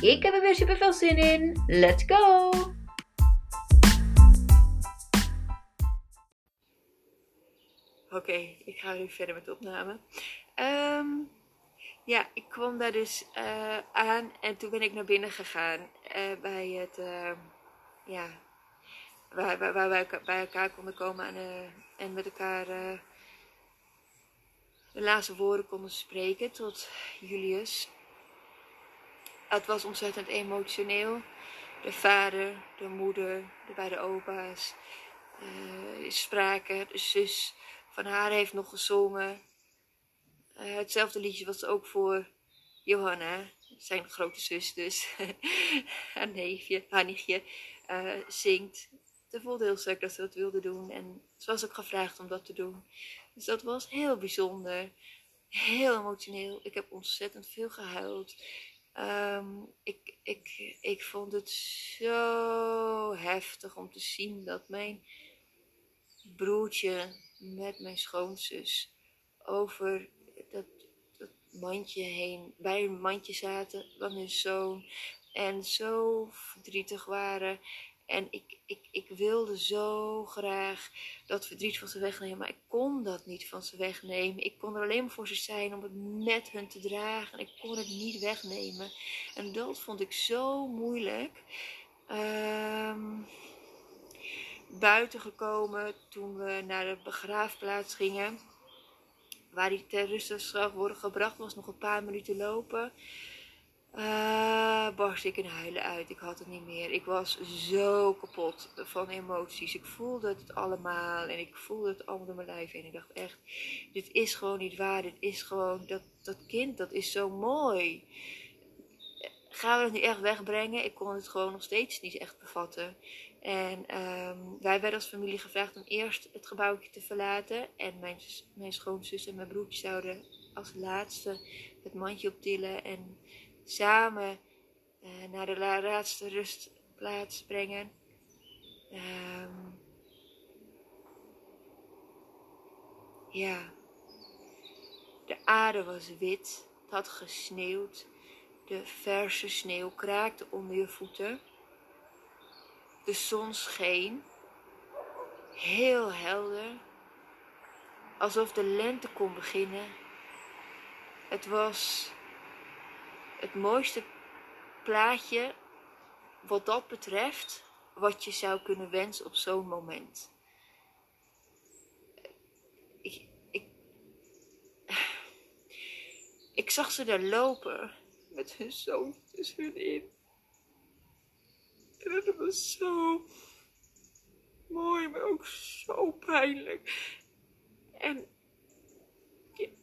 Ik heb er weer super veel zin in. Let's go! Oké, ik ga nu verder met de opname. Ehm, ja, ik kwam daar dus eh, aan en toen ben ik naar binnen gegaan uh, bij het, uh, ja, waar, waar, wij bij elkaar konden komen en, en met elkaar de laatste woorden konden spreken tot Julius. Het was ontzettend emotioneel. De vader, de moeder, de beide opa's uh, spraken. De zus van haar heeft nog gezongen. Uh, hetzelfde liedje was ook voor Johanna, zijn grote zus dus. haar neefje, haar nichtje, uh, zingt. Ze voelde heel sterk dat ze dat wilde doen. En ze was ook gevraagd om dat te doen. Dus dat was heel bijzonder. Heel emotioneel. Ik heb ontzettend veel gehuild. Um, ik, ik, ik vond het zo heftig om te zien dat mijn broertje met mijn schoonzus over dat, dat mandje heen, bij een mandje zaten van hun zoon en zo verdrietig waren. En ik, ik, ik wilde zo graag dat verdriet van ze wegnemen, maar ik kon dat niet van ze wegnemen. Ik kon er alleen maar voor ze zijn om het met hun te dragen. En ik kon het niet wegnemen. En dat vond ik zo moeilijk. Um, buiten gekomen toen we naar de begraafplaats gingen. Waar hij ter worden gebracht, was nog een paar minuten lopen. Uh, barst ik in huilen uit. Ik had het niet meer. Ik was zo kapot van emoties. Ik voelde het allemaal. En ik voelde het allemaal door mijn lijf. En ik dacht echt, dit is gewoon niet waar. Dit is gewoon, dat, dat kind, dat is zo mooi. Gaan we het nu echt wegbrengen? Ik kon het gewoon nog steeds niet echt bevatten. En um, wij werden als familie gevraagd om eerst het gebouwtje te verlaten. En mijn, mijn schoonzus en mijn broertje zouden als laatste het mandje optillen. En samen uh, naar de laatste rustplaats brengen. Um, ja, de aarde was wit, het had gesneeuwd. De verse sneeuw kraakte onder je voeten. De zon scheen, heel helder, alsof de lente kon beginnen. Het was het mooiste plaatje wat dat betreft, wat je zou kunnen wensen op zo'n moment. Ik, ik, ik zag ze daar lopen met hun zoon tussen hun in. En het was zo mooi, maar ook zo pijnlijk. En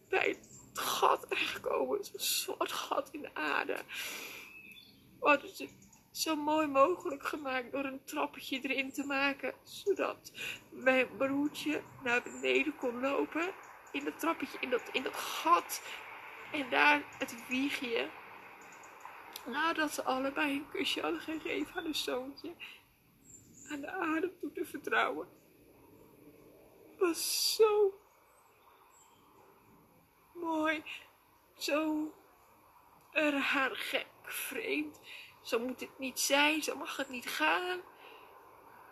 bij het gat gekomen. Zo'n zwart gat in de aarde. We hadden ze zo mooi mogelijk gemaakt door een trappetje erin te maken. Zodat mijn broertje naar beneden kon lopen. In dat trappetje, in dat, in dat gat. En daar het wiegje. Nadat ze allebei een kusje hadden gegeven aan hun zoontje. Aan de adem toe te vertrouwen. was zo mooi. Zo raar, gek, vreemd. Zo moet het niet zijn, zo mag het niet gaan.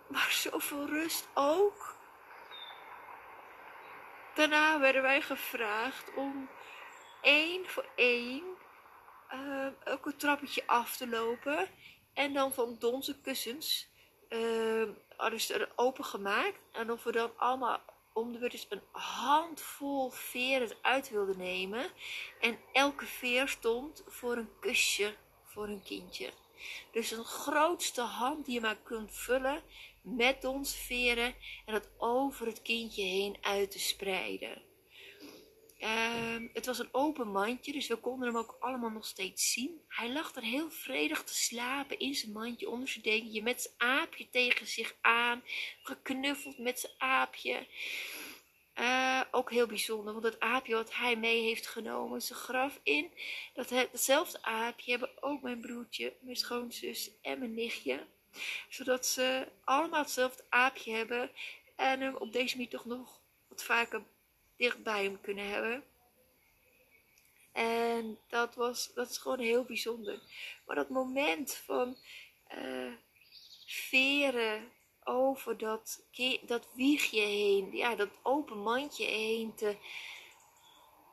Maar zoveel rust ook. Daarna werden wij gevraagd om één voor één uh, elk een trappetje af te lopen. En dan van onze kussens uh, er open gemaakt. En of we dan allemaal om de beurt een handvol veren uit wilde nemen. En elke veer stond voor een kusje voor een kindje. Dus een grootste hand die je maar kunt vullen met ons veren en dat over het kindje heen uit te spreiden. Ehm, het was een open mandje, dus we konden hem ook allemaal nog steeds zien. Hij lag er heel vredig te slapen in zijn mandje onder zijn dekentje met zijn aapje tegen zich aan, geknuffeld met zijn aapje. Uh, ook heel bijzonder, want het aapje wat hij mee heeft genomen, zijn graf in. Dat, hetzelfde aapje hebben ook mijn broertje, mijn schoonzus en mijn nichtje. Zodat ze allemaal hetzelfde aapje hebben en hem op deze manier toch nog wat vaker dicht bij hem kunnen hebben. En dat, was, dat is gewoon heel bijzonder. Maar dat moment van uh, veren over dat, dat wiegje heen, ja, dat open mandje heen te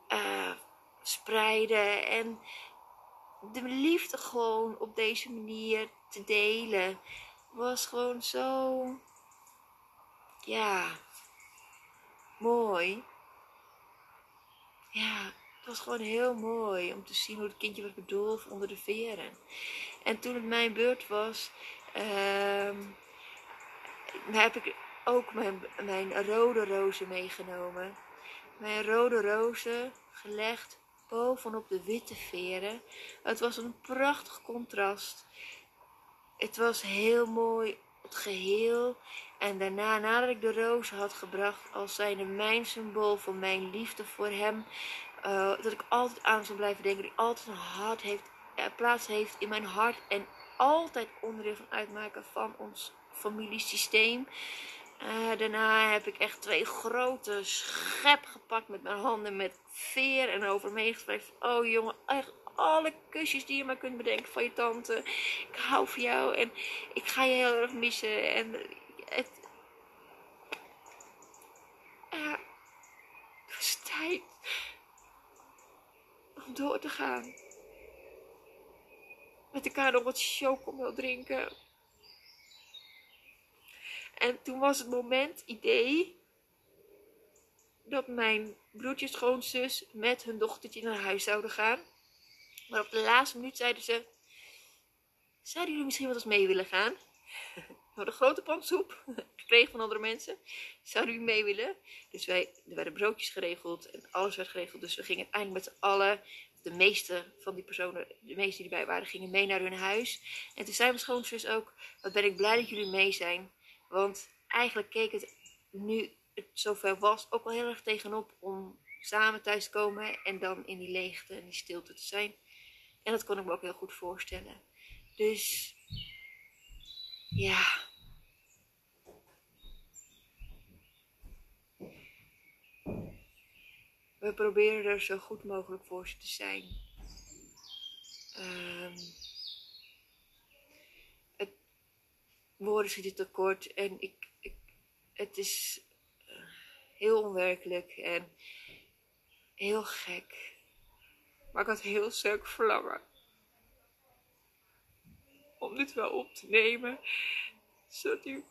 uh, spreiden. En de liefde gewoon op deze manier te delen, was gewoon zo, ja, mooi. Ja, het was gewoon heel mooi om te zien hoe het kindje was bedolven onder de veren. En toen het mijn beurt was, uh, heb ik ook mijn, mijn rode rozen meegenomen. Mijn rode rozen gelegd bovenop de witte veren. Het was een prachtig contrast. Het was heel mooi, geheel. En daarna, nadat ik de rozen had gebracht, als zijnde mijn symbool van mijn liefde voor hem, uh, dat ik altijd aan zou blijven denken, die altijd een hart heeft, uh, plaats heeft in mijn hart en altijd onderdeel van uitmaken van ons familiesysteem. Uh, daarna heb ik echt twee grote schep gepakt met mijn handen met veer en over me. Oh jongen, echt alle kusjes die je maar kunt bedenken van je tante. Ik hou van jou en ik ga je heel erg missen. En het. Ja, het is tijd om door te gaan. Met elkaar nog wat chocomel drinken. En toen was het moment, idee, dat mijn broertje schoonzus met hun dochtertje naar huis zouden gaan. Maar op de laatste minuut zeiden ze, zouden jullie misschien wat eens mee willen gaan? We hadden grote pan soep gekregen van andere mensen. Zouden jullie mee willen? Dus wij, er werden broodjes geregeld en alles werd geregeld. Dus we gingen uiteindelijk met z'n allen, de meeste van die personen, de meeste die erbij waren, gingen mee naar hun huis. En toen zei mijn schoonzus ook, wat ben ik blij dat jullie mee zijn. Want eigenlijk keek het nu het zover was ook wel heel erg tegenop om samen thuis te komen en dan in die leegte en die stilte te zijn. En dat kon ik me ook heel goed voorstellen. Dus ja. We proberen er zo goed mogelijk voor ze te zijn. Um, het, woorden zitten tekort en ik, ik, het is eh, heel onwerkelijk en heel gek. Maar ik had heel sterk verlangen om dit wel op te nemen. Zodat hij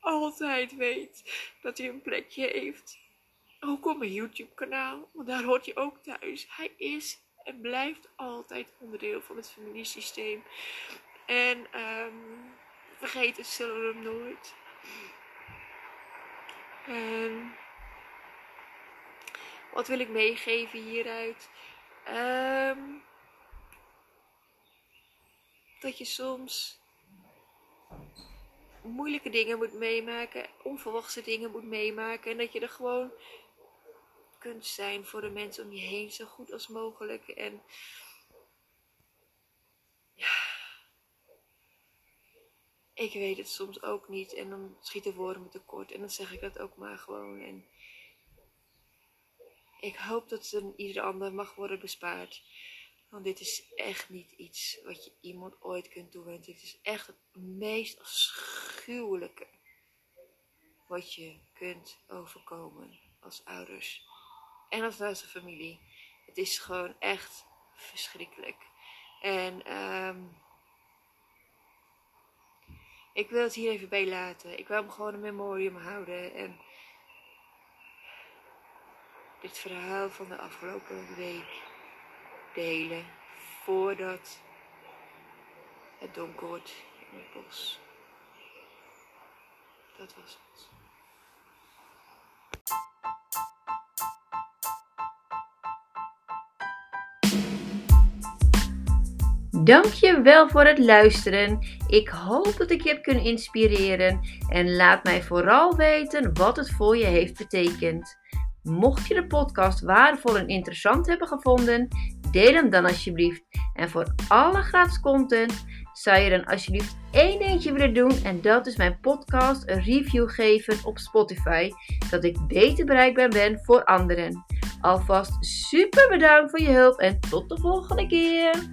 altijd weet dat hij een plekje heeft. Ook op mijn YouTube kanaal. Want daar hoort hij ook thuis. Hij is en blijft altijd onderdeel van het familiesysteem. En um, vergeten zullen we hem nooit. En wat wil ik meegeven hieruit? Um, dat je soms moeilijke dingen moet meemaken, onverwachte dingen moet meemaken. En dat je er gewoon kunt zijn voor de mensen om je heen zo goed als mogelijk. En ja, ik weet het soms ook niet. En dan schieten woorden me tekort. En dan zeg ik dat ook maar gewoon. En ik hoop dat het ieder ander mag worden bespaard. Want dit is echt niet iets wat je iemand ooit kunt doen. Het is echt het meest afschuwelijke wat je kunt overkomen als ouders. En als naaste familie. Het is gewoon echt verschrikkelijk. En um, ik wil het hier even bij laten. Ik wil hem gewoon een memorium houden. En het verhaal van de afgelopen week delen voordat het donker wordt in het bos. Dat was het. Dankjewel voor het luisteren. Ik hoop dat ik je heb kunnen inspireren en laat mij vooral weten wat het voor je heeft betekend. Mocht je de podcast waardevol en interessant hebben gevonden, deel hem dan alsjeblieft. En voor alle gratis content zou je dan alsjeblieft één dingetje willen doen en dat is mijn podcast een review geven op Spotify, zodat ik beter bereikbaar ben voor anderen. Alvast super bedankt voor je hulp en tot de volgende keer.